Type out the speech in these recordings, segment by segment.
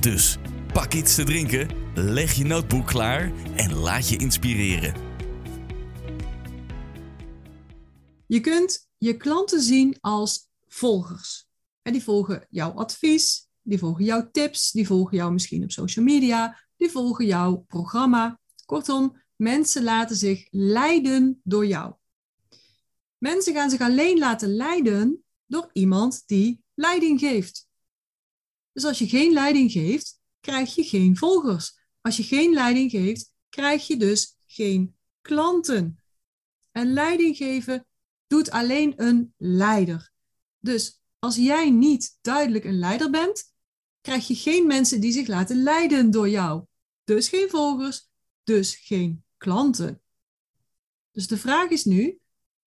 Dus pak iets te drinken, leg je notebook klaar en laat je inspireren. Je kunt je klanten zien als volgers. En die volgen jouw advies, die volgen jouw tips, die volgen jou misschien op social media, die volgen jouw programma. Kortom, mensen laten zich leiden door jou. Mensen gaan zich alleen laten leiden door iemand die leiding geeft. Dus als je geen leiding geeft, krijg je geen volgers. Als je geen leiding geeft, krijg je dus geen klanten. En leiding geven doet alleen een leider. Dus als jij niet duidelijk een leider bent, krijg je geen mensen die zich laten leiden door jou. Dus geen volgers, dus geen klanten. Dus de vraag is nu,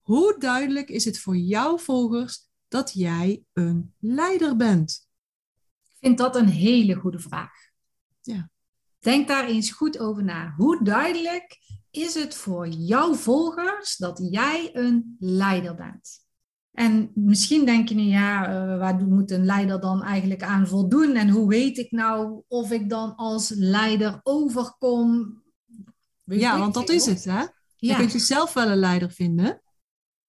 hoe duidelijk is het voor jouw volgers dat jij een leider bent? Ik vind dat een hele goede vraag. Ja. Denk daar eens goed over na. Hoe duidelijk is het voor jouw volgers dat jij een leider bent? En misschien denk je nu, ja, uh, waar moet een leider dan eigenlijk aan voldoen? En hoe weet ik nou of ik dan als leider overkom? Weet ja, want dat is het, hè? Ja. Je kunt jezelf wel een leider vinden.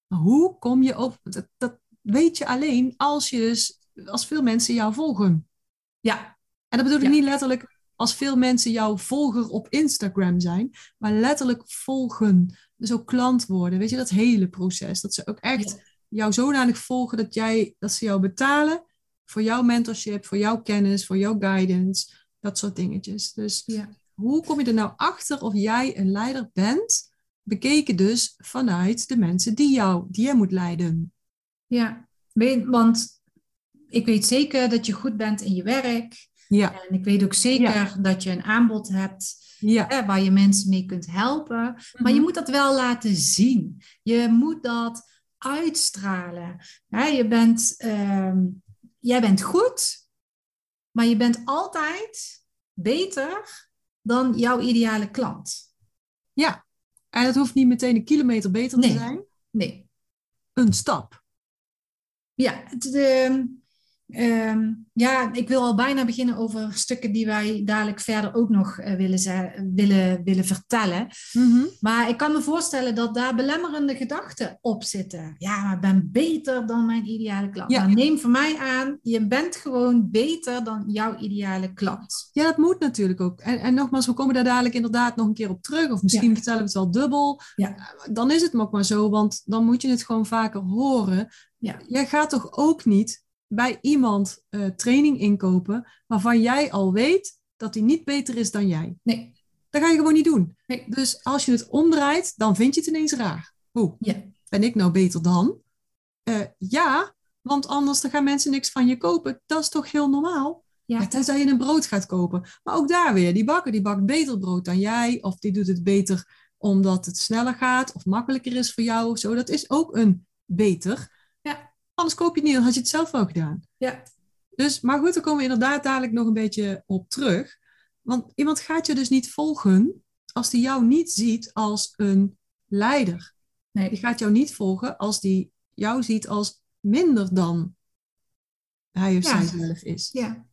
Maar hoe kom je op? Dat, dat weet je alleen als je dus, als veel mensen jou volgen. Ja. En dat bedoel ik niet letterlijk als veel mensen jouw volger op Instagram zijn, maar letterlijk volgen. Dus ook klant worden. Weet je, dat hele proces. Dat ze ook echt jou zodanig volgen dat, jij, dat ze jou betalen voor jouw mentorship, voor jouw kennis, voor jouw guidance, dat soort dingetjes. Dus ja. hoe kom je er nou achter of jij een leider bent? Bekeken dus vanuit de mensen die jou, die jij moet leiden. Ja, want ik weet zeker dat je goed bent in je werk. Ja. En ik weet ook zeker dat je een aanbod hebt ja. hè, waar je mensen mee kunt helpen. Maar je mhm. moet dat wel laten zien. Je moet dat uitstralen. je bent, ehm, jij bent goed, maar je bent altijd beter dan jouw ideale klant. Ja, en het hoeft niet meteen een kilometer beter te zijn. Nee. Een stap. Ja, het, de, Ehm, ja, ik wil al bijna beginnen over stukken die wij dadelijk verder ook nog uh, willen, willen, willen vertellen. Mhm. Maar ik kan me voorstellen dat daar belemmerende gedachten op zitten. Ja, maar ik ben beter dan mijn ideale klant. Ja. Nou, neem van mij aan, je bent gewoon beter dan jouw ideale klant. Ja, dat moet natuurlijk ook. En, en nogmaals, we komen daar dadelijk inderdaad nog een keer op terug. Of misschien vertellen we het wel dubbel. Ja. Dan is het ook maar zo, want dan moet je het gewoon vaker horen. Ja. Jij gaat toch ook niet bij iemand uh, training inkopen waarvan jij al weet dat hij niet beter is dan jij. Nee. Dat ga je gewoon niet doen. Nee. Dus als je het omdraait, dan vind je het ineens raar. Hoe? Ja. Ben ik nou beter dan? Uh, ja, want anders dan gaan mensen niks van je kopen. Dat is toch heel normaal? Ja. ja. Tenzij je een brood gaat kopen. Maar ook daar weer, die bakker die bakt beter brood dan jij. Of die doet het beter omdat het sneller gaat of makkelijker is voor jou. Of zo. Dat is ook een beter. Anders koop je het niet, dan had je het zelf wel gedaan. Ja. Dus, maar goed, daar komen we inderdaad dadelijk nog een beetje op terug. Want iemand gaat je dus niet volgen als die jou niet ziet als een leider. Nee. Die gaat jou niet volgen als die jou ziet als minder dan hij of zij zelf is. Ja.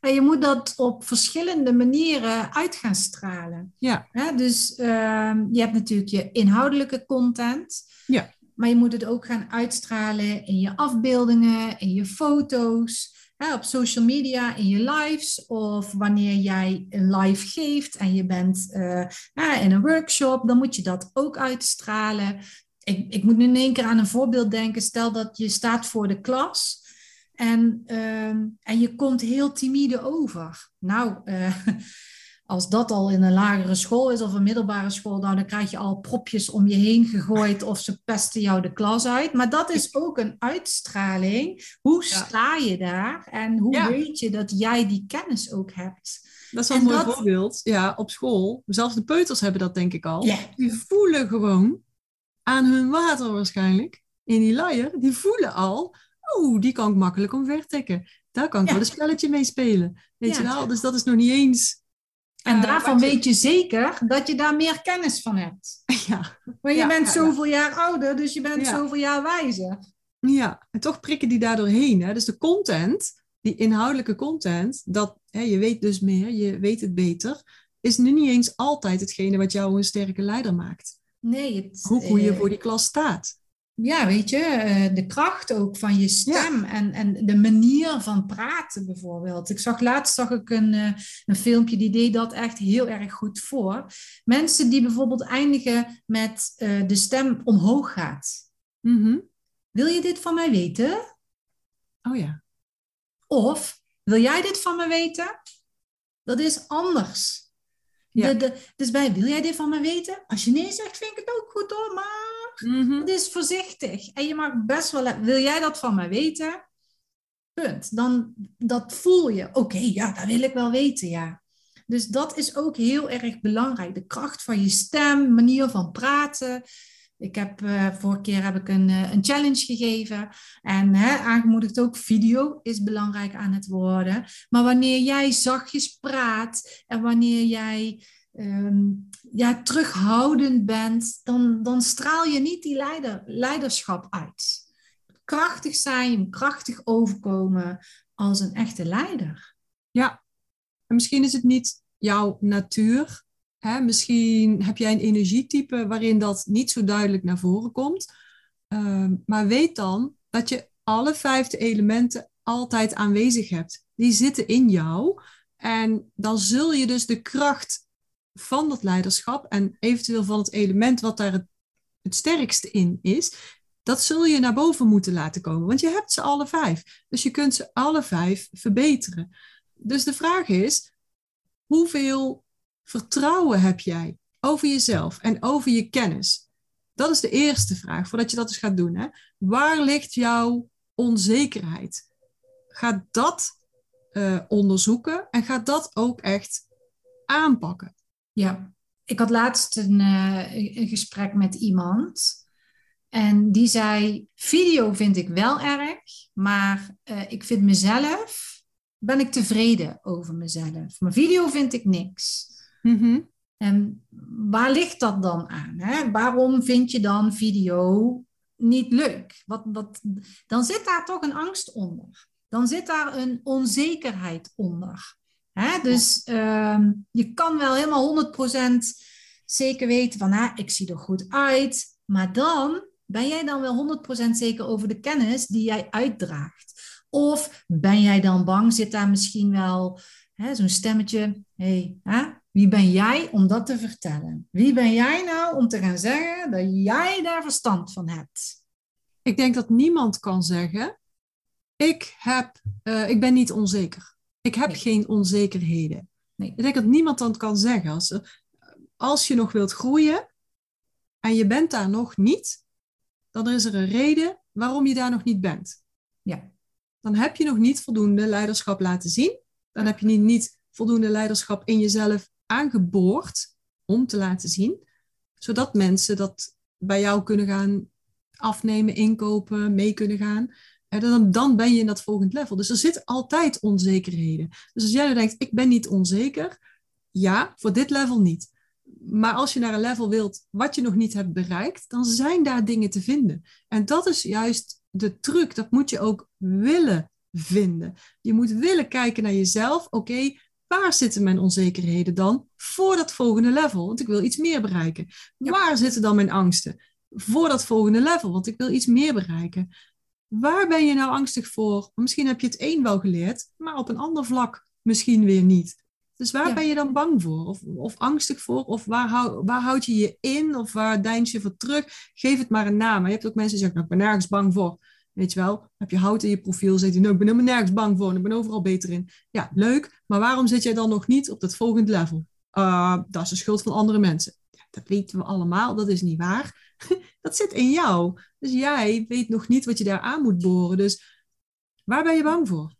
En je moet dat op verschillende manieren uit gaan stralen. Ja. dus uh, je hebt natuurlijk je inhoudelijke content. Ja. Maar je moet het ook gaan uitstralen in je afbeeldingen, in je foto's, hè, op social media, in je lives. Of wanneer jij een live geeft en je bent uh, in een workshop, dan moet je dat ook uitstralen. Ik, ik moet nu in één keer aan een voorbeeld denken. Stel dat je staat voor de klas. En, uh, en je komt heel timide over. Nou, uh, als dat al in een lagere school is of een middelbare school, nou, dan krijg je al propjes om je heen gegooid of ze pesten jou de klas uit. Maar dat is ook een uitstraling. Hoe sta je daar en hoe weet je dat jij die kennis ook hebt? Dat is wel een mooi voorbeeld. Ja, op school. Zelfs de peuters hebben dat denk ik al. Die voelen gewoon aan hun water waarschijnlijk, in die luier, die voelen al, oh, die kan ik makkelijk omvertikken. Daar kan ik wel een spelletje mee spelen. Weet je wel? Dus dat is nog niet eens en uh, daarvan weet je zeker dat je daar meer kennis van hebt. Ja. Maar je bent zoveel jaar ouder, dus je bent zoveel jaar wijzer. Ja, en toch prikken die daar doorheen. Hè? Dus de content, die inhoudelijke content, dat hè, je weet dus meer, je weet het beter, is nu niet eens altijd hetgene wat jou een sterke leider maakt. Nee. Het, hoe, hoe je uh, voor die klas staat ja, weet je, eh, de kracht ook van je stem en, en de manier van praten bijvoorbeeld. Ik zag laatst zag ik een, eh, een filmpje die deed dat echt heel erg goed voor. Mensen die bijvoorbeeld eindigen met uh, de stem omhoog gaat. Mm Wil je dit van mij weten? Oh ja. Of wil jij dit van me weten? Dat is anders. Ja. De, dus bij wil jij dit van me weten? Als je nee zegt, vind ik het ook goed hoor, maar Mm is voorzichtig. En je mag best wel... Wil jij dat van mij weten? Punt. Dan dat voel je. Oké, ja, dat wil ik wel weten, ja. Dus dat is ook heel erg belangrijk. De kracht van je stem, manier van praten. Ik heb uh, vorige keer heb ik een, uh, een challenge gegeven. En hè, aangemoedigd ook, video is belangrijk aan het worden. Maar wanneer jij zachtjes praat en wanneer jij um, ja, terughoudend bent, dan, dan straal je niet die leider, leiderschap uit. Krachtig zijn, krachtig overkomen als een echte leider. Ja, en misschien is het niet jouw natuur. Hè? Misschien heb jij een energietype waarin dat niet zo duidelijk naar voren komt. Um, maar weet dan dat je alle vijfde elementen altijd aanwezig hebt. Die zitten in jou. En dan zul je dus de kracht van dat leiderschap en eventueel van het element wat daar het, het sterkste in is, dat zul je naar boven moeten laten komen. Want je hebt ze alle vijf. Dus je kunt ze alle vijf verbeteren. Dus de vraag is, hoeveel vertrouwen heb jij over jezelf en over je kennis? Dat is de eerste vraag, voordat je dat eens gaat doen. Hè? Waar ligt jouw onzekerheid? Ga dat uh, onderzoeken en ga dat ook echt aanpakken. Ja, ik had laatst een, uh, een gesprek met iemand. En die zei: Video vind ik wel erg, maar uh, ik vind mezelf, ben ik tevreden over mezelf. Maar video vind ik niks. Mm-hmm. En waar ligt dat dan aan? Hè? Waarom vind je dan video niet leuk? Wat, wat, dan zit daar toch een angst onder. Dan zit daar een onzekerheid onder. Hè? Dus ehm, je kan wel helemaal 100% zeker weten van, ah, ik zie er goed uit. Maar dan ben jij dan wel 100% zeker over de kennis die jij uitdraagt. Of ben jij dan bang, zit daar misschien wel zo'n stemmetje, hey, wie ben jij om dat te vertellen? Wie ben jij nou om te gaan zeggen dat jij daar verstand van hebt? Ik denk dat niemand kan zeggen, ik, heb, uh, ik ben niet onzeker. Ik heb geen onzekerheden. Nee. Ik denk dat niemand dan kan zeggen. Als, als je nog wilt groeien en je bent daar nog niet, dan is er een reden waarom je daar nog niet bent. Ja. Dan heb je nog niet voldoende leiderschap laten zien. Dan heb je niet, niet voldoende leiderschap in jezelf aangeboord om te laten zien, zodat mensen dat bij jou kunnen gaan afnemen, inkopen, mee kunnen gaan. Dan, dan ben je in dat volgende level. Dus er zitten altijd onzekerheden. Dus als jij nu denkt, ik ben niet onzeker, ja, voor dit level niet. Maar als je naar een level wilt wat je nog niet hebt bereikt, dan zijn daar dingen te vinden. En dat is juist de truc. Dat moet je ook willen vinden. Je moet willen kijken naar jezelf. Oké, waar zitten mijn onzekerheden dan voor dat volgende level? Want ik wil iets meer bereiken. Waar zitten dan mijn angsten? Voor dat volgende level, want ik wil iets meer bereiken. Waar ben je nou angstig voor? Misschien heb je het één wel geleerd, maar op een ander vlak misschien weer niet. Dus waar ben je dan bang voor? Of, of angstig voor? Of waar, hou, waar houd je je in? Of waar deins je voor terug? Geef het maar een naam. je hebt ook mensen die zeggen, nou, ik ben nergens bang voor. Weet je wel, heb je hout in je profiel, zegt hij, nou, ik ben helemaal nergens bang voor. Ik ben overal beter in. Ja, leuk. Maar waarom zit jij dan nog niet op dat volgende level? uh, dat is de schuld van andere mensen. Ja, dat weten we allemaal, dat is niet waar. dat zit in jou. Dus jij weet nog niet wat je daar aan moet boren. Dus waar ben je bang voor?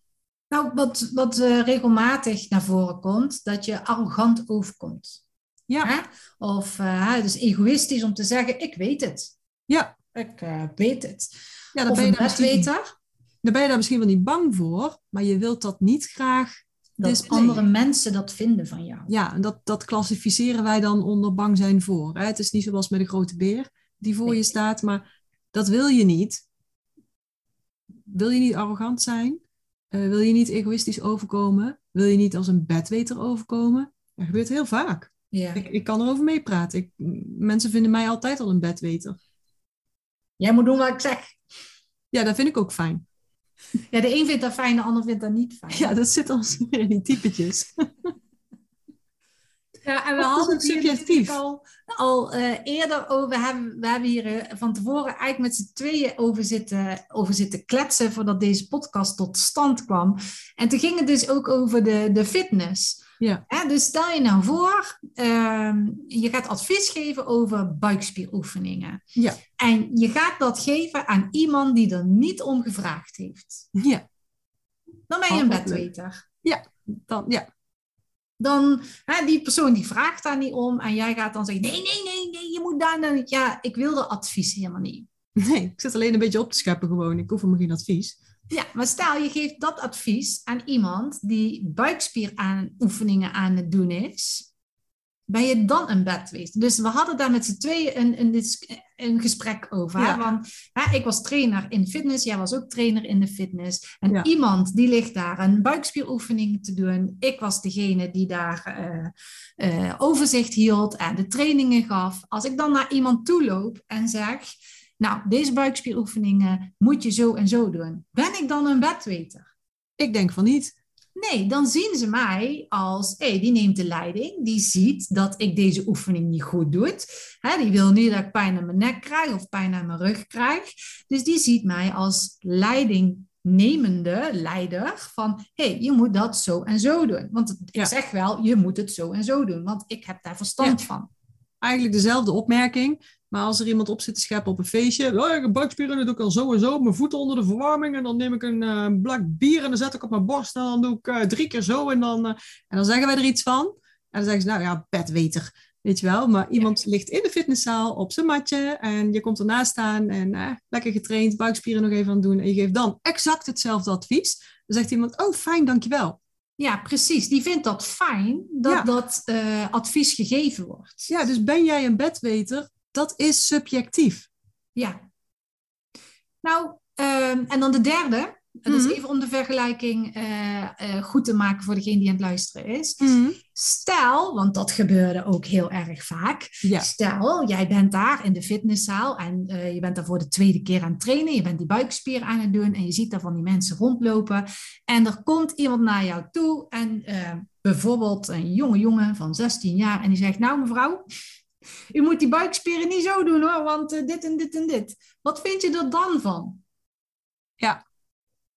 Nou, wat, wat uh, regelmatig naar voren komt, dat je arrogant overkomt. Ja. Hè? Of uh, het is egoïstisch om te zeggen, ik weet het. Ja. Ik uh, weet het. Ja, dan ben je daar beter. Dan ben je daar misschien wel niet bang voor, maar je wilt dat niet graag dat andere mensen dat vinden van jou. Ja, en dat, dat klassificeren wij dan onder bang zijn voor. Hè? Het is niet zoals met een grote beer die voor je staat, maar dat wil je niet. Wil je niet arrogant zijn? Uh, wil je niet egoïstisch overkomen? Wil je niet als een bedweter overkomen? Dat gebeurt heel vaak. Ja. Ik, ik kan erover meepraten. Ik, mensen vinden mij altijd al een bedweter. Jij moet doen wat ik zeg. Ja, dat vind ik ook fijn. Ja, de een vindt dat fijn, de ander vindt dat niet fijn. Ja, dat zit al in die typetjes. Ja, en we hadden het subjectief. al, al uh, eerder over. Hebben, we hebben hier uh, van tevoren eigenlijk met z'n tweeën over zitten, over zitten kletsen voordat deze podcast tot stand kwam. En toen ging het dus ook over de, de fitness. Ja. dus stel je nou voor, uh, je gaat advies geven over buikspieroefeningen. Ja. En je gaat dat geven aan iemand die er niet om gevraagd heeft. Ja. Dan ben je een bedweter. Ja, dan, ja dan hè, die persoon die vraagt daar niet om en jij gaat dan zeggen, nee, nee, nee, nee, je moet daar dan, ja, ik wil de advies helemaal niet. Nee, ik zit alleen een beetje op te scheppen gewoon, ik hoef helemaal geen advies. Ja, maar stel je geeft dat advies aan iemand die buikspieraanoefeningen aan het doen is, ben je dan een bedweter? Dus we hadden daar met z'n tweeën een, een, een gesprek over. Ja. Want hè, ik was trainer in fitness, jij was ook trainer in de fitness. En iemand die ligt daar een buikspieroefening te doen. Ik was degene die daar uh, uh, overzicht hield en de trainingen gaf. Als ik dan naar iemand toe loop en zeg... Nou, deze buikspieroefeningen moet je zo en zo doen. Ben ik dan een bedweter? Ik denk van niet. Nee, dan zien ze mij als, hé, hey, die neemt de leiding, die ziet dat ik deze oefening niet goed doe. Hè, die wil niet dat ik pijn aan mijn nek krijg of pijn aan mijn rug krijg. Dus die ziet mij als leidingnemende leider van, hé, hey, je moet dat zo en zo doen. Want ik zeg wel, je moet het zo en zo doen, want ik heb daar verstand van. Eigenlijk dezelfde opmerking, maar als er iemand op zit te scheppen op een feestje, oh, ik heb buikspieren, dat doe ik al zo en zo, mijn voeten onder de verwarming en dan neem ik een uh, blak bier en dan zet ik op mijn borst en dan doe ik uh, drie keer zo en dan, uh, en dan zeggen wij er iets van. En dan zeggen ze, nou ja, bedweter, weet je wel. Maar iemand ligt in de fitnesszaal op zijn matje en je komt ernaast staan en lekker getraind, buikspieren nog even aan doen en je geeft dan exact hetzelfde advies. Dan zegt iemand, oh fijn, dankjewel. Ja, precies. Die vindt dat fijn dat dat advies gegeven wordt. Ja, dus ben jij een bedweter dat is subjectief. Ja. Nou, ehm, en dan de derde. Dat is mhm. even om de vergelijking uh, uh, goed te maken voor degene die aan het luisteren is. Mm. Stel, want dat gebeurde ook heel erg vaak. Ja. Stel, jij bent daar in de fitnesszaal en uh, je bent daar voor de tweede keer aan het trainen. Je bent die buikspier aan het doen en je ziet daar van die mensen rondlopen. En er komt iemand naar jou toe en bijvoorbeeld een jonge jongen van 16 jaar en die zegt, nou mevrouw, u moet die buikspieren niet zo doen hoor, want uh, dit en dit en dit. Wat vind je er dan van? Ja,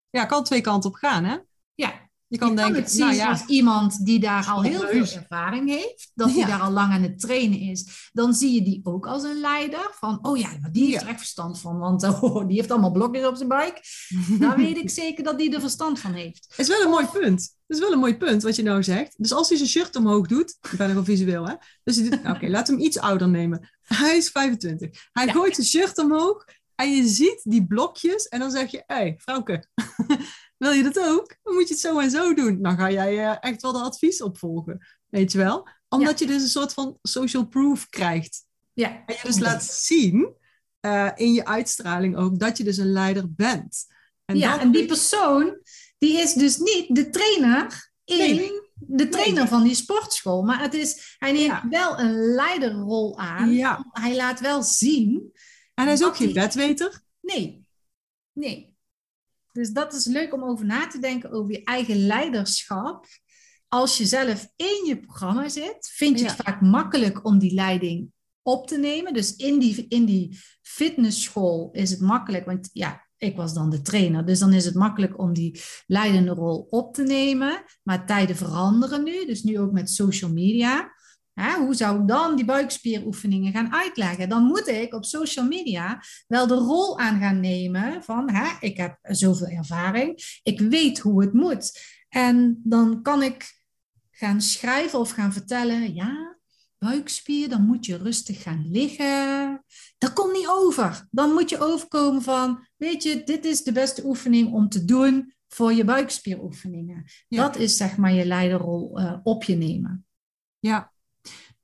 ja kan twee kanten op gaan, hè? Ja, je kan, denken, het zien nou ja. als iemand die daar al heel veel ervaring heeft, dat hij daar al lang aan het trainen is. Dan zie je die ook als een leider van, oh ja, maar die heeft er echt verstand van, want oh, die heeft allemaal blokjes op zijn buik. Daar weet ik zeker dat die er verstand van heeft. Het is wel een mooi punt. Het is wel een mooi punt wat je nou zegt. Dus als hij zijn shirt omhoog doet, ik ben wel visueel hè. Dus oké, okay, laat hem iets ouder nemen. Hij is 25. Hij gooit zijn shirt omhoog en je ziet die blokjes en dan zeg je, hé, hey, vrouwke, wil je dat ook? Dan moet je het zo en zo doen. Dan ga jij uh, echt wel de advies opvolgen, weet je wel? Omdat je dus een soort van social proof krijgt. Ja. En je dus laat zien uh, in je uitstraling ook dat je dus een leider bent. En ja, en die persoon, die is dus niet de trainer in de trainer van die sportschool. Maar het is, hij neemt wel een leiderrol aan. Ja. Hij laat wel zien. En hij is ook geen bedweter. Nee, nee. Dus dat is leuk om over na te denken over je eigen leiderschap. Als je zelf in je programma zit, vind je het vaak makkelijk om die leiding op te nemen. Dus in die, in die fitnessschool is het makkelijk, want ja, ik was dan de trainer. Dus dan is het makkelijk om die leidende rol op te nemen. Maar tijden veranderen nu, dus nu ook met social media. Hoe zou ik dan die buikspieroefeningen gaan uitleggen? Dan moet ik op social media wel de rol aan gaan nemen van ik heb zoveel ervaring, ik weet hoe het moet. En dan kan ik gaan schrijven of gaan vertellen, ja, buikspier, dan moet je rustig gaan liggen. Dat komt niet over. Dan moet je overkomen van, weet je, dit is de beste oefening om te doen voor je buikspieroefeningen. Dat is zeg maar je leiderrol uh, op je nemen. Ja,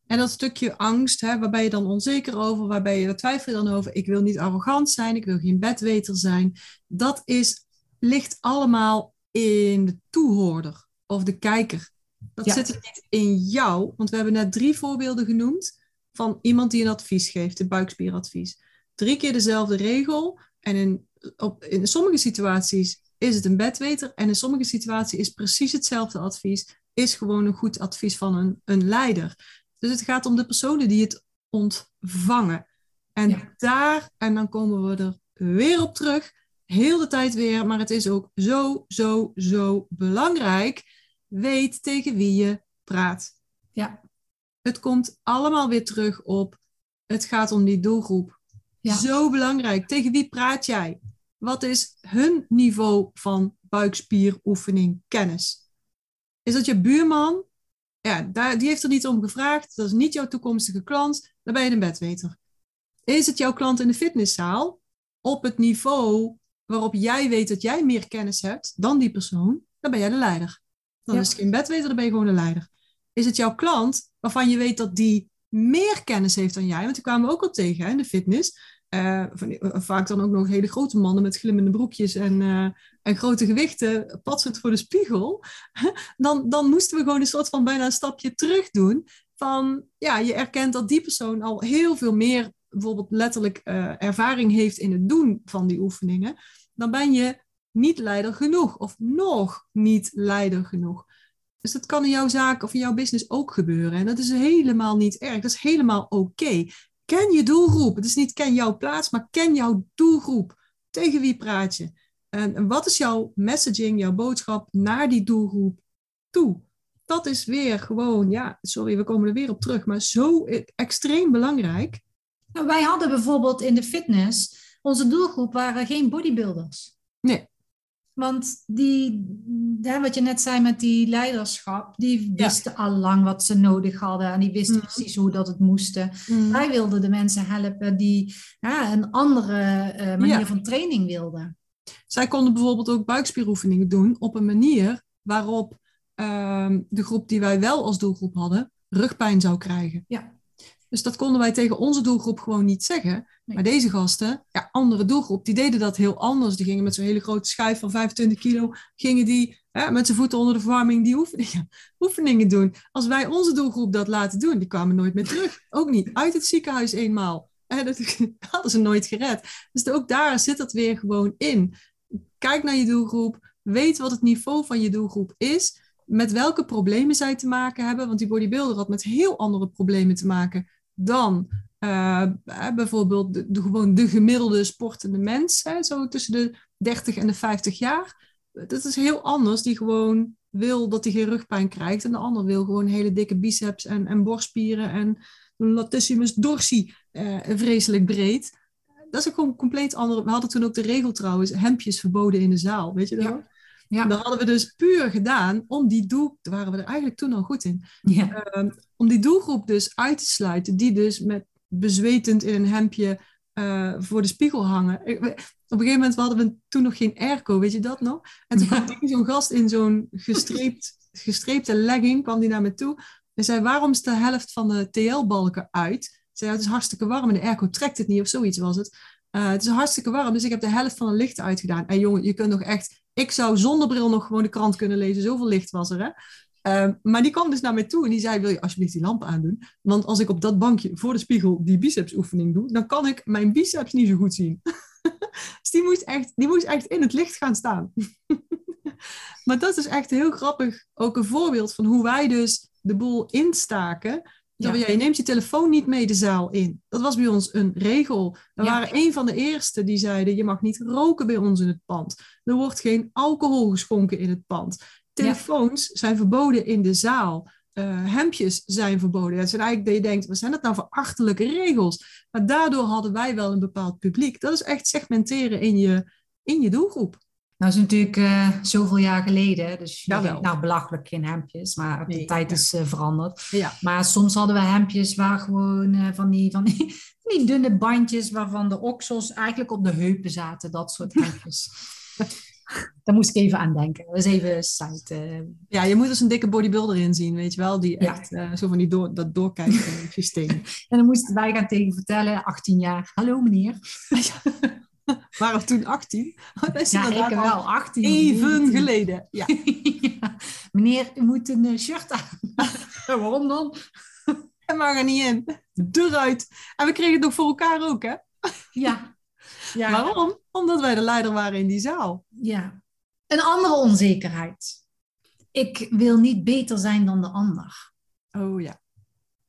en dat stukje angst, hè, waarbij je dan onzeker over, waarbij je twijfel dan over, ik wil niet arrogant zijn, ik wil geen bedweter zijn. Dat is, ligt allemaal in de toehoorder of de kijker. Dat zit er niet in jou, want we hebben net drie voorbeelden genoemd van iemand die een advies geeft, een buikspieradvies. Drie keer dezelfde regel en in, op, in sommige situaties is het een bedweter en in sommige situaties is precies hetzelfde advies, is gewoon een goed advies van een, een leider. Dus het gaat om de personen die het ontvangen. En daar, en dan komen we er weer op terug, heel de tijd weer, maar het is ook zo, zo, zo belangrijk weet tegen wie je praat. Ja. Het komt allemaal weer terug op, het gaat om die doelgroep. Ja. Zo belangrijk. Tegen wie praat jij? Wat is hun niveau van buikspieroefening kennis? Is dat je buurman? Ja, daar, die heeft er niet om gevraagd. Dat is niet jouw toekomstige klant. Dan ben je een bedweter. Is het jouw klant in de fitnesszaal? Op het niveau waarop jij weet dat jij meer kennis hebt dan die persoon, dan ben jij de leider. Dan is het geen bedweter, dan ben je gewoon de leider. Is het jouw klant waarvan je weet dat die meer kennis heeft dan jij? Want die kwamen we ook al tegen hè, in de fitness. Uh, vaak dan ook nog hele grote mannen met glimmende broekjes en, uh, en grote gewichten, patsend voor de spiegel. dan, dan moesten we gewoon een soort van bijna een stapje terug doen. Van ja, je erkent dat die persoon al heel veel meer, bijvoorbeeld letterlijk ervaring heeft in het doen van die oefeningen. Dan ben je niet leider genoeg of nog niet leider genoeg. Dus dat kan in jouw zaak of in jouw business ook gebeuren. En dat is helemaal niet erg. Dat is helemaal oké. Ken je doelgroep. Het is niet ken jouw plaats, maar ken jouw doelgroep. Tegen wie praat je? En wat is jouw messaging, jouw boodschap naar die doelgroep toe? Dat is weer gewoon, ja, sorry, we komen er weer op terug, maar zo extreem belangrijk. Nou, wij hadden bijvoorbeeld in de fitness, onze doelgroep waren geen bodybuilders. Nee. Want die, hè, wat je net zei met die leiderschap, die wisten al lang wat ze nodig hadden en die wisten mm. precies hoe dat het moesten. Mm. Wij wilden de mensen helpen die ja, een andere uh, manier van training wilden. Zij konden bijvoorbeeld ook buikspieroefeningen doen op een manier waarop uh, de groep die wij wel als doelgroep hadden, rugpijn zou krijgen. Ja. Dus dat konden wij tegen onze doelgroep gewoon niet zeggen. Maar deze gasten, ja, andere doelgroep, die deden dat heel anders. Die gingen met zo'n hele grote schijf van 25 kilo, gingen die hè, met zijn voeten onder de verwarming die oefeningen, oefeningen doen. Als wij onze doelgroep dat laten doen, die kwamen nooit meer terug. Ook niet uit het ziekenhuis eenmaal. Hè, dat hadden ze nooit gered. Dus ook daar zit dat weer gewoon in. Kijk naar je doelgroep, weet wat het niveau van je doelgroep is, met welke problemen zij te maken hebben. Want die bodybuilder had met heel andere problemen te maken dan uh, bijvoorbeeld de, gewoon de gemiddelde sportende mens, hè, zo tussen de 30 en de 50 jaar. Dat is heel anders, die gewoon wil dat hij geen rugpijn krijgt. En de ander wil gewoon hele dikke biceps en, en borstspieren en een latissimus dorsi uh, vreselijk breed. Dat is ook gewoon compleet andere. We hadden toen ook de regel trouwens, hemdjes verboden in de zaal, weet je dat? Ja. Ja. Dat hadden we dus puur gedaan om die doel, daar waren we er eigenlijk toen al goed in, ja. Ehm, om die doelgroep dus uit te sluiten, die dus met bezwetend in een hemdje uh, voor de spiegel hangen. op een gegeven moment hadden we toen nog geen airco, weet je dat nog? En toen kwam zo'n gast in zo'n gestreept, gestreepte legging, kwam die naar me toe en zei, waarom is de helft van de TL-balken uit? zei, het is hartstikke warm en de airco trekt het niet of zoiets was het. Uh, het is hartstikke warm, dus ik heb de helft van de licht uitgedaan. En jongen, je kunt nog echt ik zou zonder bril nog gewoon de krant kunnen lezen. Zoveel licht was er, hè? Ehm, maar die kwam dus naar mij toe en die zei: Wil je alsjeblieft die lamp aandoen? Want als ik op dat bankje voor de spiegel die bicepsoefening doe, dan kan ik mijn biceps niet zo goed zien. dus die moest, echt, die moest echt in het licht gaan staan. maar dat is echt heel grappig. Ook een voorbeeld van hoe wij dus de boel instaken. Ja. je neemt je telefoon niet mee de zaal in. Dat was bij ons een regel. We waren een van de eerste die zeiden: je mag niet roken bij ons in het pand. Er wordt geen alcohol geschonken in het pand. Telefoons zijn verboden in de zaal. Uh, hemdjes zijn verboden. Het zijn eigenlijk dat je denkt, wat zijn dat nou voor achterlijke regels? Maar daardoor hadden wij wel een bepaald publiek. Dat is echt segmenteren in je, in je doelgroep. Nou, is natuurlijk uh, zoveel jaar geleden. Dus je denkt, nou, belachelijk geen hemdjes. Maar de tijd is uh, veranderd. Ja. Maar soms hadden we hemdjes waar gewoon uh, van, die, van, die, die dunne bandjes... waarvan de oksels eigenlijk op de heupen zaten. Dat soort hemdjes. Daar moest ik even aan denken. Dat is even site. Ja, je moet dus een dikke bodybuilder inzien, weet je wel. Die echt zo van die door, dat doorkijken systeem. en dan moesten wij gaan tegen vertellen, 18 jaar. Hallo meneer. waren toen 18? ja, ik wel 18. Even geleden. Ja. Meneer, u moet een eh, shirt aan. Waarom dan? Hij mag er niet in. Eruit. En we kregen het nog voor elkaar ook, hè? Ja. ja. Waarom? Omdat wij de leider waren in die zaal. Ja. Een andere onzekerheid. Ik wil niet beter zijn dan de ander. Oh ja.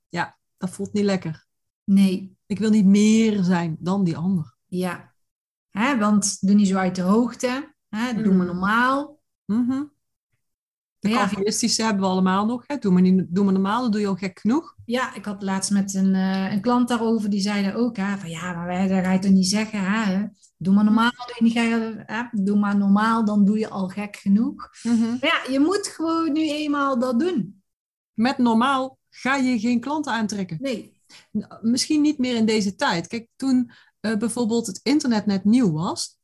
Ja, dat voelt niet lekker. Nee. Ik wil niet meer zijn dan die ander. Ja, Hè, want doe niet zo uit de hoogte. Hè, doe maar mm. normaal. Mm De ja. hebben we allemaal nog. Hè? Doe, maar niet, doe maar normaal, dan doe je al gek genoeg. Ja, ik had laatst met een, uh, een klant daarover. Die zeiden ook, hè, van ja, maar wij, dat ga je toch niet zeggen. Hè? Doe maar normaal, doe, je niet, hè? doe maar normaal, dan doe je al gek genoeg. Mm Maar ja, je moet gewoon nu eenmaal dat doen. Met normaal ga je geen klanten aantrekken. Nee. Misschien niet meer in deze tijd. Kijk, toen uh, bijvoorbeeld het internet net nieuw was,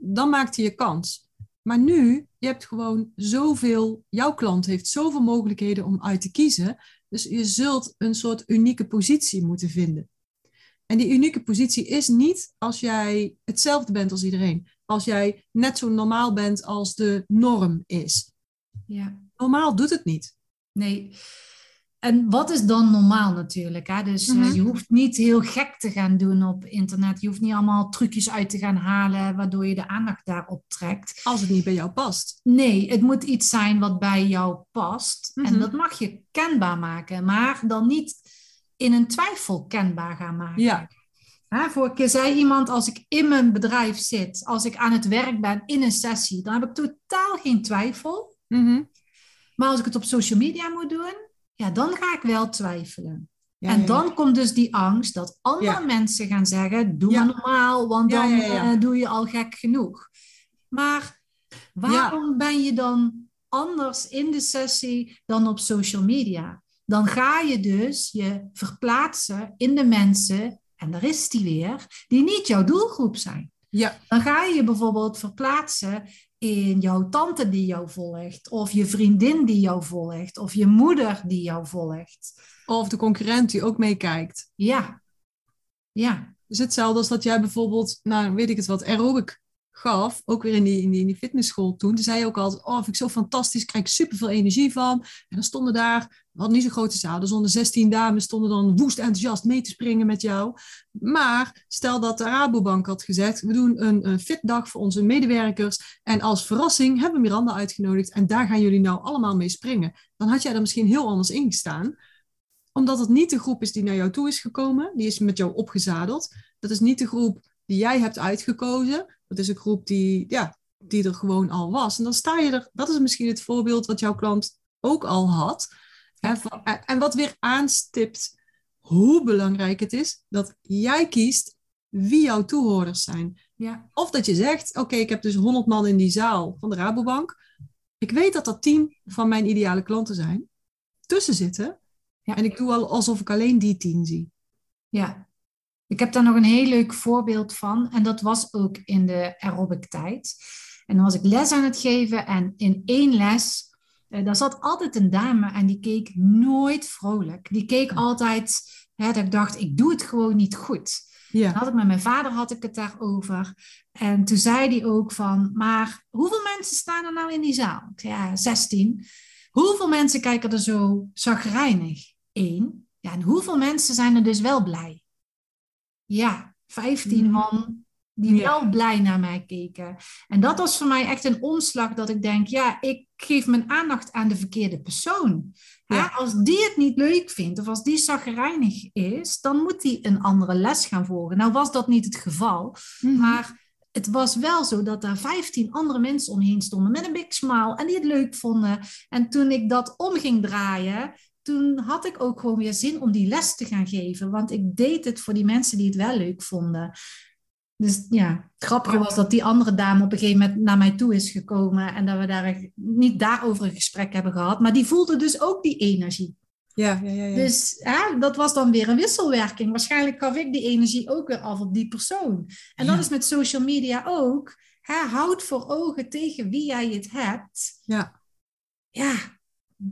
dan maakte je kans. Maar nu, je hebt gewoon zoveel, jouw klant heeft zoveel mogelijkheden om uit te kiezen. Dus je zult een soort unieke positie moeten vinden. En die unieke positie is niet als jij hetzelfde bent als iedereen. Als jij net zo normaal bent als de norm is. Ja. Normaal doet het niet. Nee. En wat is dan normaal natuurlijk? Hè? Dus eh, mhm. je hoeft niet heel gek te gaan doen op internet. Je hoeft niet allemaal trucjes uit te gaan halen waardoor je de aandacht daarop trekt. Als het niet bij jou past. Nee, het moet iets zijn wat bij jou past. En mhm. dat mag je kenbaar maken, maar dan niet in een twijfel kenbaar gaan maken. Ja. Hè, vorige keer zei iemand, als ik in mijn bedrijf zit, als ik aan het werk ben in een sessie, dan heb ik totaal geen twijfel. Mhm. Maar als ik het op social media moet doen, ja, dan ga ik wel twijfelen. en dan komt dus die angst dat andere mensen gaan zeggen: Doe maar normaal, want dan uh, doe je al gek genoeg. Maar waarom ben je dan anders in de sessie dan op social media? Dan ga je dus je verplaatsen in de mensen, en daar is die weer, die niet jouw doelgroep zijn. Ja. Dan ga je je bijvoorbeeld verplaatsen in jouw tante die jou volgt, of je vriendin die jou volgt, of je moeder die jou volgt. Of de concurrent die ook meekijkt. Ja. Ja. Dus hetzelfde als dat jij bijvoorbeeld, nou weet ik het wat, aerobic gaf, ook weer in die, in die, in die fitnessschool toen. Toen zei je ook altijd, oh, vind ik zo fantastisch, krijg ik superveel energie van. En dan stonden daar, we hadden niet zo'n grote zaal, er stonden 16 dames, stonden dan woest enthousiast mee te springen met jou. Maar stel dat de Rabobank had gezegd, we doen een, een fitdag voor onze medewerkers en als verrassing hebben we Miranda uitgenodigd en daar gaan jullie nou allemaal mee springen. Dan had jij er misschien heel anders in gestaan omdat het niet de groep is die naar jou toe is gekomen, die is met jou opgezadeld. Dat is niet de groep die jij hebt uitgekozen. Dat is een groep die, ja, die er gewoon al was. En dan sta je er, dat is misschien het voorbeeld wat jouw klant ook al had. En, en wat weer aanstipt hoe belangrijk het is dat jij kiest wie jouw toehoorders zijn. Ja. Of dat je zegt, oké, ik heb dus 100 man in die zaal van de Rabobank. Ik weet dat er 10 van mijn ideale klanten zijn. Tussen zitten. Ja. En ik doe al alsof ik alleen die 10 zie. Ja, ik heb daar nog een heel leuk voorbeeld van. En dat was ook in de aerobic tijd. En dan was ik les aan het geven. En in één les, uh, daar zat altijd een dame en die keek nooit vrolijk. Die keek altijd, hè, dat ik dacht, ik doe het gewoon niet goed. Ja. had ik met mijn vader had ik het daarover. En toen zei hij ook van, maar hoeveel mensen staan er nou in die zaal? Ik zei, ja, 16. Hoeveel mensen kijken er zo zagrijnig? Eén. Ja, en hoeveel mensen zijn er dus wel blij? Ja, 15 mhm. man die wel blij naar mij keken. En dat was voor mij echt een omslag dat ik denk, ja, ik geef mijn aandacht aan de verkeerde persoon. Als die het niet leuk vindt of als die zagrijnig is, dan moet die een andere les gaan volgen. Nou was dat niet het geval, mhm. maar het was wel zo dat daar 15 andere mensen omheen stonden met een big smile en die het leuk vonden. En toen ik dat om ging draaien, toen had ik ook gewoon weer zin om die les te gaan geven. Want ik deed het voor die mensen die het wel leuk vonden. Dus ja, het grappige was dat die andere dame op een gegeven moment naar mij toe is gekomen en dat we daar niet daarover een gesprek hebben gehad, maar die voelde dus ook die energie. Ja, ja, ja. ja. Dus hè, dat was dan weer een wisselwerking. Waarschijnlijk gaf ik die energie ook weer af op die persoon. En dat is met social media ook. Hè, houd voor ogen tegen wie jij het hebt. Ja. Ja,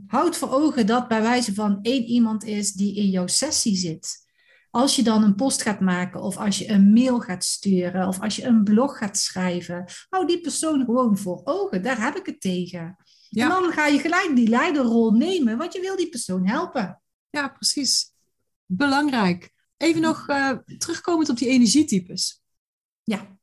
houd voor ogen dat bij wijze van één iemand is die in jouw sessie zit. Als je dan een post gaat maken, of als je een mail gaat sturen, of als je een blog gaat schrijven, hou die persoon gewoon voor ogen. Daar heb ik het tegen. En dan ga je gelijk die leiderrol nemen, want je wil die persoon helpen. Ja, precies. Belangrijk. Even nog uh, terugkomend op die energietypes. Ja.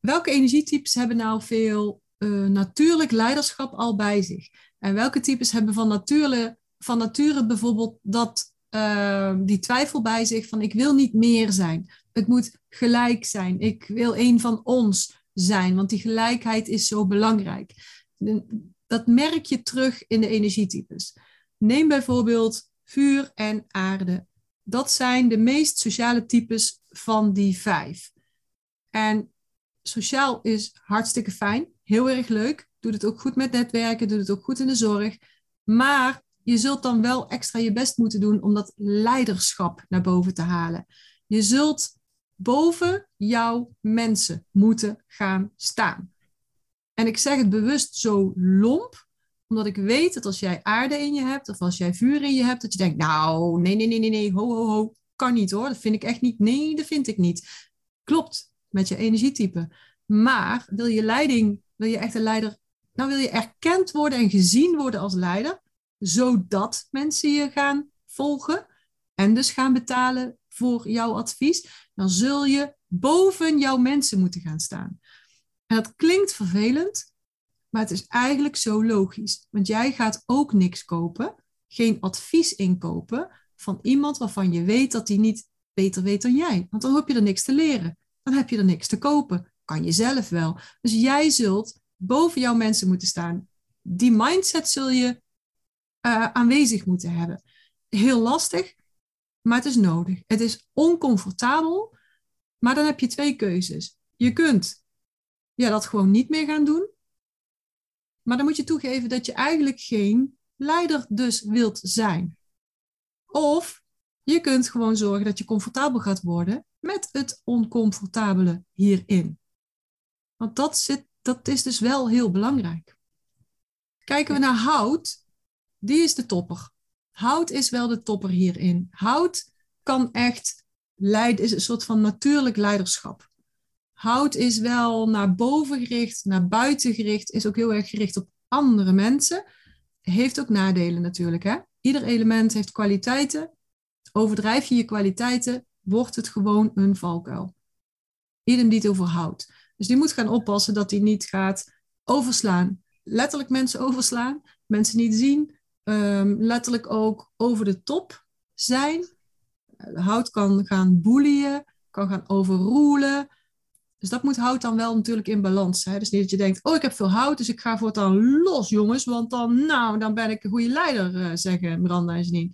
Welke energietypes hebben nou veel uh, natuurlijk leiderschap al bij zich? En welke types hebben van nature, van nature bijvoorbeeld dat, uh, die twijfel bij zich van ik wil niet meer zijn. Het moet gelijk zijn. Ik wil een van ons zijn, want die gelijkheid is zo belangrijk dat merk je terug in de energietypes. Neem bijvoorbeeld vuur en aarde. Dat zijn de meest sociale types van die vijf. En sociaal is hartstikke fijn, heel erg leuk. Doet het ook goed met netwerken, doet het ook goed in de zorg. Maar je zult dan wel extra je best moeten doen om dat leiderschap naar boven te halen. Je zult boven jouw mensen moeten gaan staan. En ik zeg het bewust zo lomp, omdat ik weet dat als jij aarde in je hebt of als jij vuur in je hebt, dat je denkt, nou, nee, nee, nee, nee, nee, ho, ho, ho, kan niet hoor. Dat vind ik echt niet. Nee, dat vind ik niet. Klopt, met je energietype. Maar wil je leiding, wil je echt een leider, nou wil je erkend worden en gezien worden als leider, zodat mensen je gaan volgen en dus gaan betalen voor jouw advies, dan zul je boven jouw mensen moeten gaan staan. En dat klinkt vervelend, maar het is eigenlijk zo logisch. Want jij gaat ook niks kopen, geen advies inkopen van iemand waarvan je weet dat hij niet beter weet dan jij. Want dan heb je er niks te leren. Dan heb je er niks te kopen. Kan je zelf wel. Dus jij zult boven jouw mensen moeten staan. Die mindset zul je uh, aanwezig moeten hebben. Heel lastig, maar het is nodig. Het is oncomfortabel, maar dan heb je twee keuzes. Je kunt ja, dat gewoon niet meer gaan doen. Maar dan moet je toegeven dat je eigenlijk geen leider dus wilt zijn. Of je kunt gewoon zorgen dat je comfortabel gaat worden met het oncomfortabele hierin. Want dat, zit, dat is dus wel heel belangrijk. Kijken we naar hout, die is de topper. Hout is wel de topper hierin. Hout kan echt leiden, is een soort van natuurlijk leiderschap. Hout is wel naar boven gericht, naar buiten gericht, is ook heel erg gericht op andere mensen. Heeft ook nadelen natuurlijk. Hè? Ieder element heeft kwaliteiten. Overdrijf je je kwaliteiten, wordt het gewoon een valkuil. Idem dit over hout. Dus die moet gaan oppassen dat hij niet gaat overslaan. Letterlijk mensen overslaan, mensen niet zien. Um, letterlijk ook over de top zijn. Hout kan gaan boelien, kan gaan overroelen. Dus dat moet hout dan wel natuurlijk in balans. Hè? Dus niet dat je denkt, oh ik heb veel hout, dus ik ga voortaan los jongens, want dan, nou, dan ben ik een goede leider, uh, zeggen Miranda en Janine.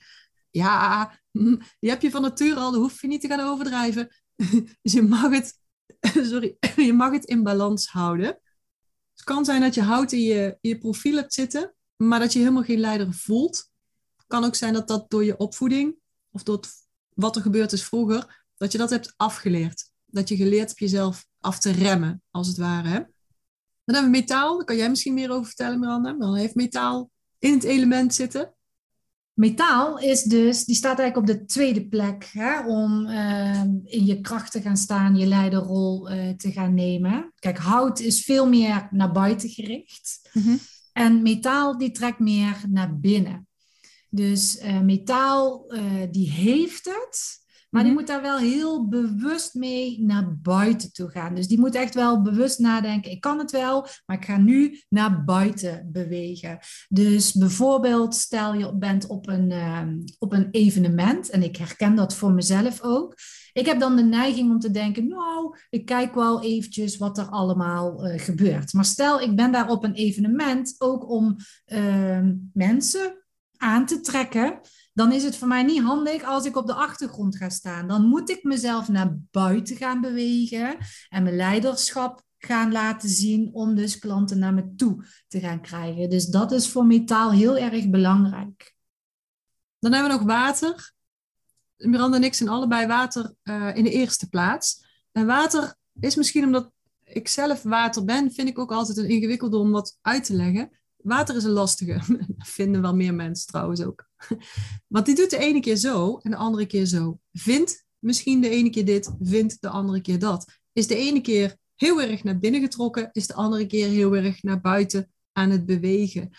Ja, die heb je van nature al, dan hoef je niet te gaan overdrijven. dus je mag het, sorry, je mag het in balans houden. Het kan zijn dat je hout in je, je profiel hebt zitten, maar dat je helemaal geen leider voelt. Het kan ook zijn dat dat door je opvoeding of door wat er gebeurd is vroeger, dat je dat hebt afgeleerd. Dat je geleerd hebt jezelf af te remmen, als het ware. Hè? Dan hebben we metaal, daar kan jij misschien meer over vertellen, Miranda. Dan heeft metaal in het element zitten. Metaal is dus, die staat eigenlijk op de tweede plek hè, om uh, in je kracht te gaan staan, je leiderrol uh, te gaan nemen. Kijk, hout is veel meer naar buiten gericht. Mm -hmm. En metaal die trekt meer naar binnen. Dus uh, metaal die heeft het, Maar die mhm. moet daar wel heel bewust mee naar buiten toe gaan. Dus die moet echt wel bewust nadenken. Ik kan het wel, maar ik ga nu naar buiten bewegen. Dus bijvoorbeeld, stel je bent op een, ehm, op een evenement. En ik herken dat voor mezelf ook. Ik heb dan de neiging om te denken, nou, ik kijk wel eventjes wat er allemaal uh, gebeurt. Maar stel, ik ben daar op een evenement ook om uh, mensen aan te trekken, dan is het voor mij niet handig als ik op de achtergrond ga staan. Dan moet ik mezelf naar buiten gaan bewegen en mijn leiderschap gaan laten zien om dus klanten naar me toe te gaan krijgen. Dus dat is voor metaal heel erg belangrijk. Dan hebben we nog water. Miranda en ik zijn allebei water uh, in de eerste plaats. En water is misschien omdat ik zelf water ben, vind ik ook altijd een ingewikkelde om wat uit te leggen. Water is een lastige. Vinden wel meer mensen trouwens ook. Want die doet de ene keer zo en de andere keer zo. Vindt misschien de ene keer dit, vindt de andere keer dat. Is de ene keer heel erg naar binnen getrokken, is de andere keer heel erg naar buiten aan het bewegen.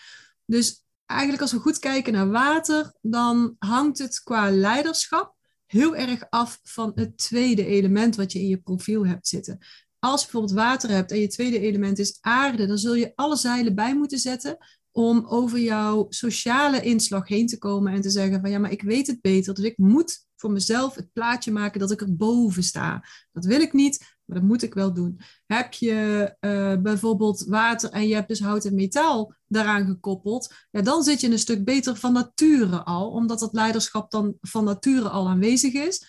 Dus eigenlijk als we goed kijken naar water, dan hangt het qua leiderschap heel erg af van het tweede element wat je in je profiel hebt zitten. Als je bijvoorbeeld water hebt en je tweede element is aarde, dan zul je alle zeilen bij moeten zetten om over jouw sociale inslag heen te komen en te zeggen van ja, maar ik weet het beter, dus ik moet voor mezelf het plaatje maken dat ik er boven sta. Dat wil ik niet, maar dat moet ik wel doen. Heb je uh, bijvoorbeeld water en je hebt dus hout en metaal daaraan gekoppeld, ja, dan zit je een stuk beter van nature al, omdat dat leiderschap dan van nature al aanwezig is.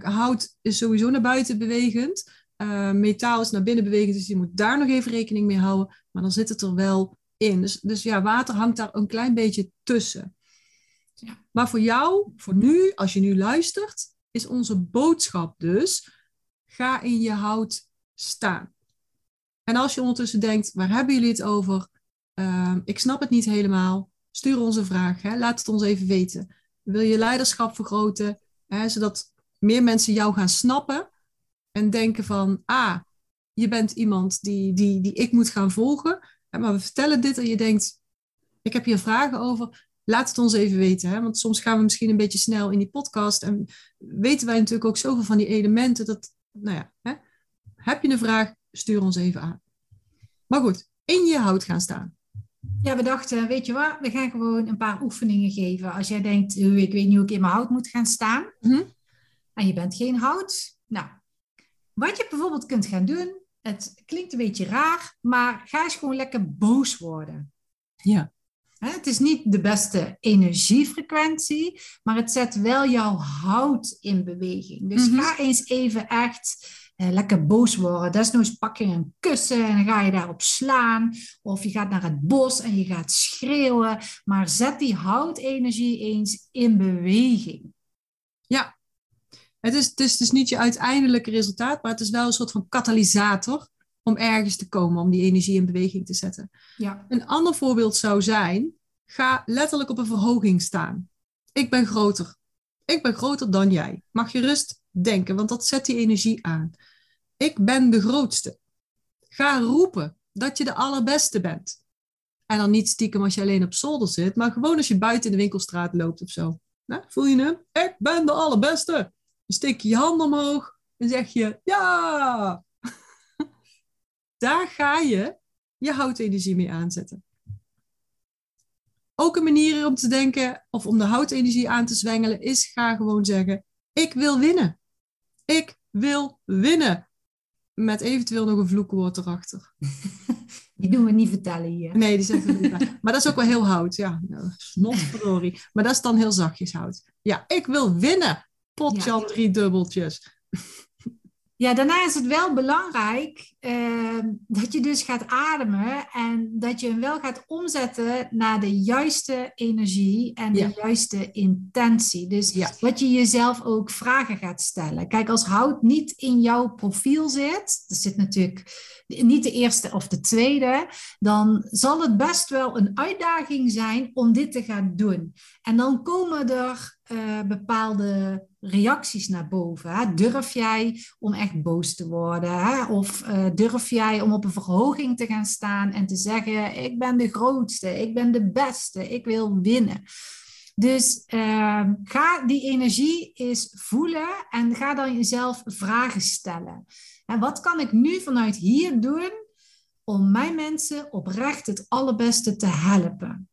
Hout is sowieso naar buiten bewegend. Uh, metaal is naar binnen bewegend, dus je moet daar nog even rekening mee houden. Maar dan zit het er wel in. Dus, dus ja, water hangt daar een klein beetje tussen. Ja. Maar voor jou, voor nu, als je nu luistert, is onze boodschap dus: ga in je hout staan. En als je ondertussen denkt, waar hebben jullie het over? Uh, ik snap het niet helemaal. Stuur ons een vraag. Hè? Laat het ons even weten. Wil je leiderschap vergroten, hè, zodat meer mensen jou gaan snappen en denken van, ah, je bent iemand die, die, die ik moet gaan volgen. Maar we vertellen dit en je denkt, ik heb hier vragen over. Laat het ons even weten. Hè? Want soms gaan we misschien een beetje snel in die podcast. En weten wij natuurlijk ook zoveel van die elementen. Dat, nou ja, hè? heb je een vraag, stuur ons even aan. Maar goed, in je hout gaan staan. Ja, we dachten, weet je wat, we gaan gewoon een paar oefeningen geven. Als jij denkt, ik weet niet hoe ik in mijn hout moet gaan staan. Mhm. En je bent geen hout. Nou, wat je bijvoorbeeld kunt gaan doen, het klinkt een beetje raar, maar ga eens gewoon lekker boos worden. Ja. Het is niet de beste energiefrequentie, maar het zet wel jouw hout in beweging. Dus mhm. ga eens even echt eh, lekker boos worden. Desnoods pak je een kussen en ga je daarop slaan. Of je gaat naar het bos en je gaat schreeuwen. Maar zet die houtenergie eens in beweging. Ja, het is, het is dus niet je uiteindelijke resultaat, maar het is wel een soort van katalysator om ergens te komen, om die energie in beweging te zetten. Ja. Een ander voorbeeld zou zijn, ga letterlijk op een verhoging staan. Ik ben groter. Ik ben groter dan jij. Mag je rust denken, want dat zet die energie aan. Ik ben de grootste. Ga roepen dat je de allerbeste bent. En dan niet stiekem als je alleen op zolder zit, maar gewoon als je buiten in de winkelstraat loopt of zo. Nou, voel je hem? Ik ben de allerbeste. Dan steek je je hand omhoog en zeg je ja. Daar ga je je houtenergie mee aanzetten. Ook een manier om te denken of om de houtenergie aan te zwengelen is ga gewoon zeggen: ik wil winnen. Ik wil winnen. Met eventueel nog een vloekwoord erachter. Die doen we niet vertellen hier. Nee, die we niet. Maar dat is ook wel heel hout. Ja, snotverdorie. Maar dat is dan heel zachtjes hout. Ja, ik wil winnen. Potjan drie dubbeltjes. Ja, daarna is het wel belangrijk uh, dat je dus gaat ademen en dat je hem wel gaat omzetten naar de juiste energie en de juiste intentie. Dus ja. wat je jezelf ook vragen gaat stellen. Kijk, als hout niet in jouw profiel zit, dat zit natuurlijk niet de eerste of de tweede, dan zal het best wel een uitdaging zijn om dit te gaan doen. En dan komen er uh, bepaalde reacties naar boven. Durf jij om echt boos te worden? Hè? Of uh, durf jij om op een verhoging te gaan staan en te zeggen: Ik ben de grootste, ik ben de beste, ik wil winnen. Dus uh, ga die energie eens voelen en ga dan jezelf vragen stellen. En wat kan ik nu vanuit hier doen om mijn mensen oprecht het allerbeste te helpen?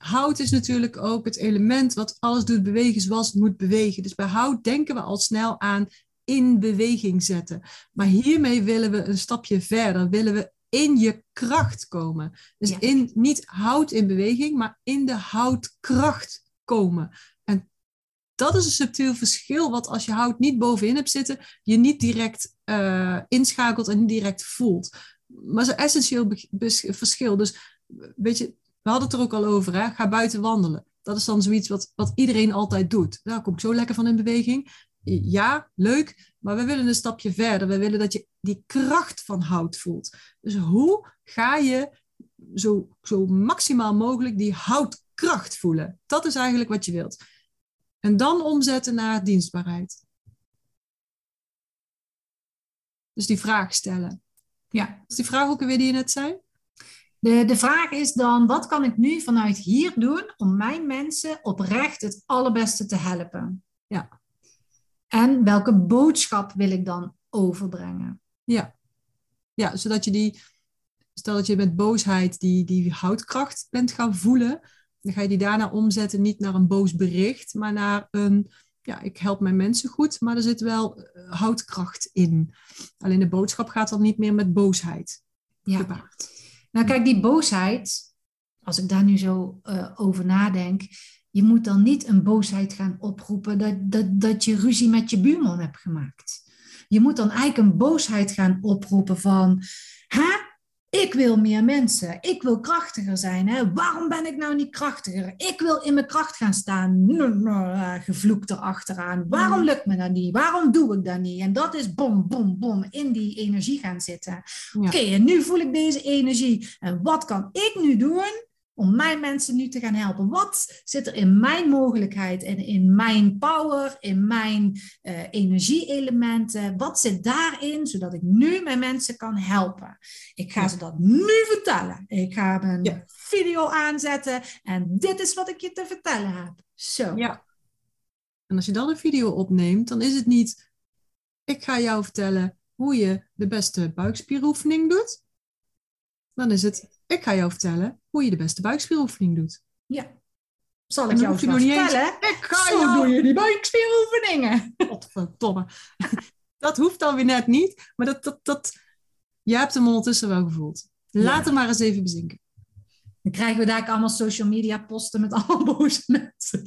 Hout is natuurlijk ook het element wat alles doet bewegen zoals het moet bewegen. Dus bij hout denken we al snel aan in beweging zetten. Maar hiermee willen we een stapje verder. Willen we in je kracht komen. Dus in, niet hout in beweging, maar in de houtkracht komen. En dat is een subtiel verschil, wat als je hout niet bovenin hebt zitten, je niet direct uh, inschakelt en niet direct voelt. Maar is een essentieel verschil. Dus weet je, we hadden het er ook al over, hè? ga buiten wandelen. Dat is dan zoiets wat, wat iedereen altijd doet. Daar kom ik zo lekker van in beweging. Ja, leuk, maar we willen een stapje verder. We willen dat je die kracht van hout voelt. Dus hoe ga je zo, zo maximaal mogelijk die houtkracht voelen? Dat is eigenlijk wat je wilt. En dan omzetten naar dienstbaarheid. Dus die vraag stellen. Ja. Is die vraag ook weer die je net zei? De, de vraag is dan, wat kan ik nu vanuit hier doen om mijn mensen oprecht het allerbeste te helpen? Ja. En welke boodschap wil ik dan overbrengen? Ja, ja zodat je die, stel dat je met boosheid die, die houtkracht bent gaan voelen, dan ga je die daarna omzetten niet naar een boos bericht, maar naar een, ja, ik help mijn mensen goed, maar er zit wel eh, houtkracht in. Alleen de boodschap gaat dan niet meer met boosheid ja. gepaard. Nou kijk, die boosheid, als ik daar nu zo uh, over nadenk, je moet dan niet een boosheid gaan oproepen dat, dat, dat je ruzie met je buurman hebt gemaakt. Je moet dan eigenlijk een boosheid gaan oproepen van, hè? Ik wil meer mensen. Ik wil krachtiger zijn. Hè? Waarom ben ik nou niet krachtiger? Ik wil in mijn kracht gaan staan. Gevloekt erachteraan. Waarom mm. lukt me dat niet? Waarom doe ik dat niet? En dat is bom, bom, bom in die energie gaan zitten. Oké, en nu voel ik deze energie. En wat kan ik nu doen om mijn mensen nu te gaan helpen? Wat zit er in mijn mogelijkheid en in mijn power, in mijn uh, energieelementen? Wat zit daarin, zodat ik nu mijn mensen kan helpen? Ik ga ze dat nu vertellen. Ik ga mijn video aanzetten en dit is wat ik je te vertellen heb. Zo. Ja. En als je dan een video opneemt, dan is het niet, ik ga jou vertellen hoe je de beste buikspieroefening doet. Dan is het, ik ga jou vertellen hoe je de beste buikspieroefening doet. Ja. Zal ik jou eens vertellen? ik ga Zo doe je die buikspieroefeningen. Godverdomme. dat hoeft dan weer net niet. Maar dat, dat, dat... je hebt hem ondertussen wel gevoeld. Laat hem maar eens even bezinken. Dan krijgen we daar allemaal social media posten met allemaal boze mensen.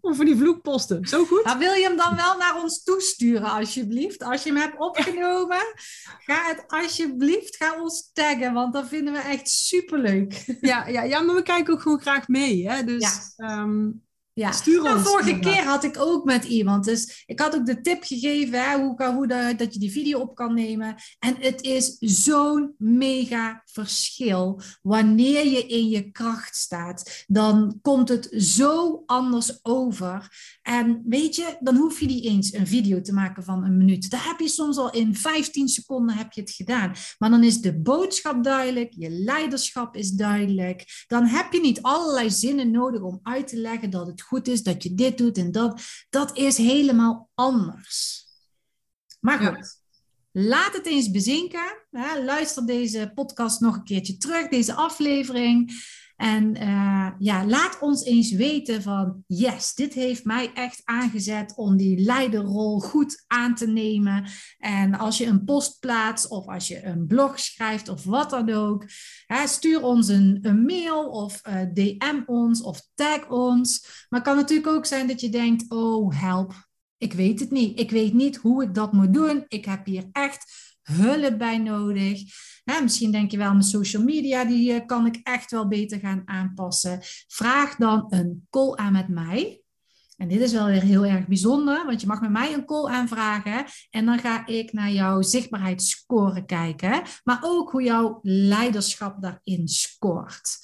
Of die vloekposten. Zo goed. Maar wil je hem dan wel naar ons toesturen, alsjeblieft? Als je hem hebt opgenomen, ga het alsjeblieft, ga ons taggen, want dat vinden we echt superleuk. Ja, ja, ja maar we kijken ook gewoon graag mee. Hè? Dus ja. Ehm, ja, Stuur nou, vorige keer had ik ook met iemand. Dus ik had ook de tip gegeven hè, hoe, hoe dat, dat je die video op kan nemen. En het is zo'n mega verschil. Wanneer je in je kracht staat, dan komt het zo anders over. En weet je, dan hoef je niet eens een video te maken van een minuut. Daar heb je soms al in 15 seconden heb je het gedaan. Maar dan is de boodschap duidelijk, je leiderschap is duidelijk. Dan heb je niet allerlei zinnen nodig om uit te leggen dat het goed is, dat je dit doet en dat. Dat is helemaal anders. Maar goed, laat het eens bezinken. Luister deze podcast nog een keertje terug, deze aflevering. En uh, ja, laat ons eens weten van, yes, dit heeft mij echt aangezet om die leiderrol goed aan te nemen. En als je een post plaatst of als je een blog schrijft of wat dan ook, hè, stuur ons een, een mail of eh, DM ons of tag ons. Maar het kan natuurlijk ook zijn dat je denkt, oh help, ik weet het niet. Ik weet niet hoe ik dat moet doen. Ik heb hier echt hulp bij nodig. misschien denk je wel, mijn social media, die eh, kan ik echt wel beter gaan aanpassen. Vraag dan een call aan met mij. En dit is wel weer heel erg bijzonder, want je mag met mij een call aanvragen. En dan ga ik naar jouw zichtbaarheidsscore kijken. Maar ook hoe jouw leiderschap daarin scoort.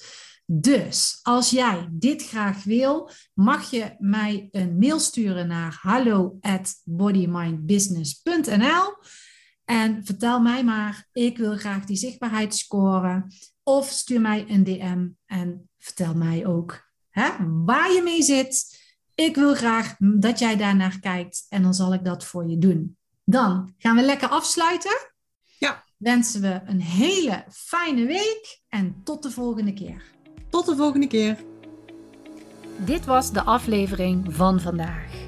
Dus als jij dit graag wil, mag je mij een mail sturen naar hallo at bodymindbusiness.nl. En vertel mij maar, ik wil graag die zichtbaarheid scoren. Of stuur mij een DM en vertel mij ook hè, waar je mee zit. Ik wil graag dat jij daarnaar kijkt en dan zal ik dat voor je doen. Dan gaan we lekker afsluiten. Ja. Wensen we een hele fijne week en tot de volgende keer. Tot de volgende keer. Dit was de aflevering van vandaag.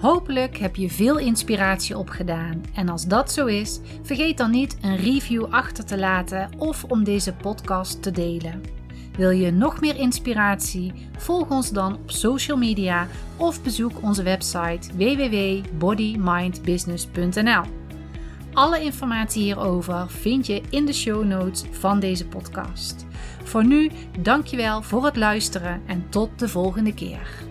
Hopelijk heb je veel inspiratie opgedaan. En als dat zo is, vergeet dan niet een review achter te laten of om deze podcast te delen. Wil je nog meer inspiratie? Volg ons dan op social media of bezoek onze website www.bodymindbusiness.nl. Alle informatie hierover vind je in de show notes van deze podcast. Voor nu, dankjewel voor het luisteren en tot de volgende keer.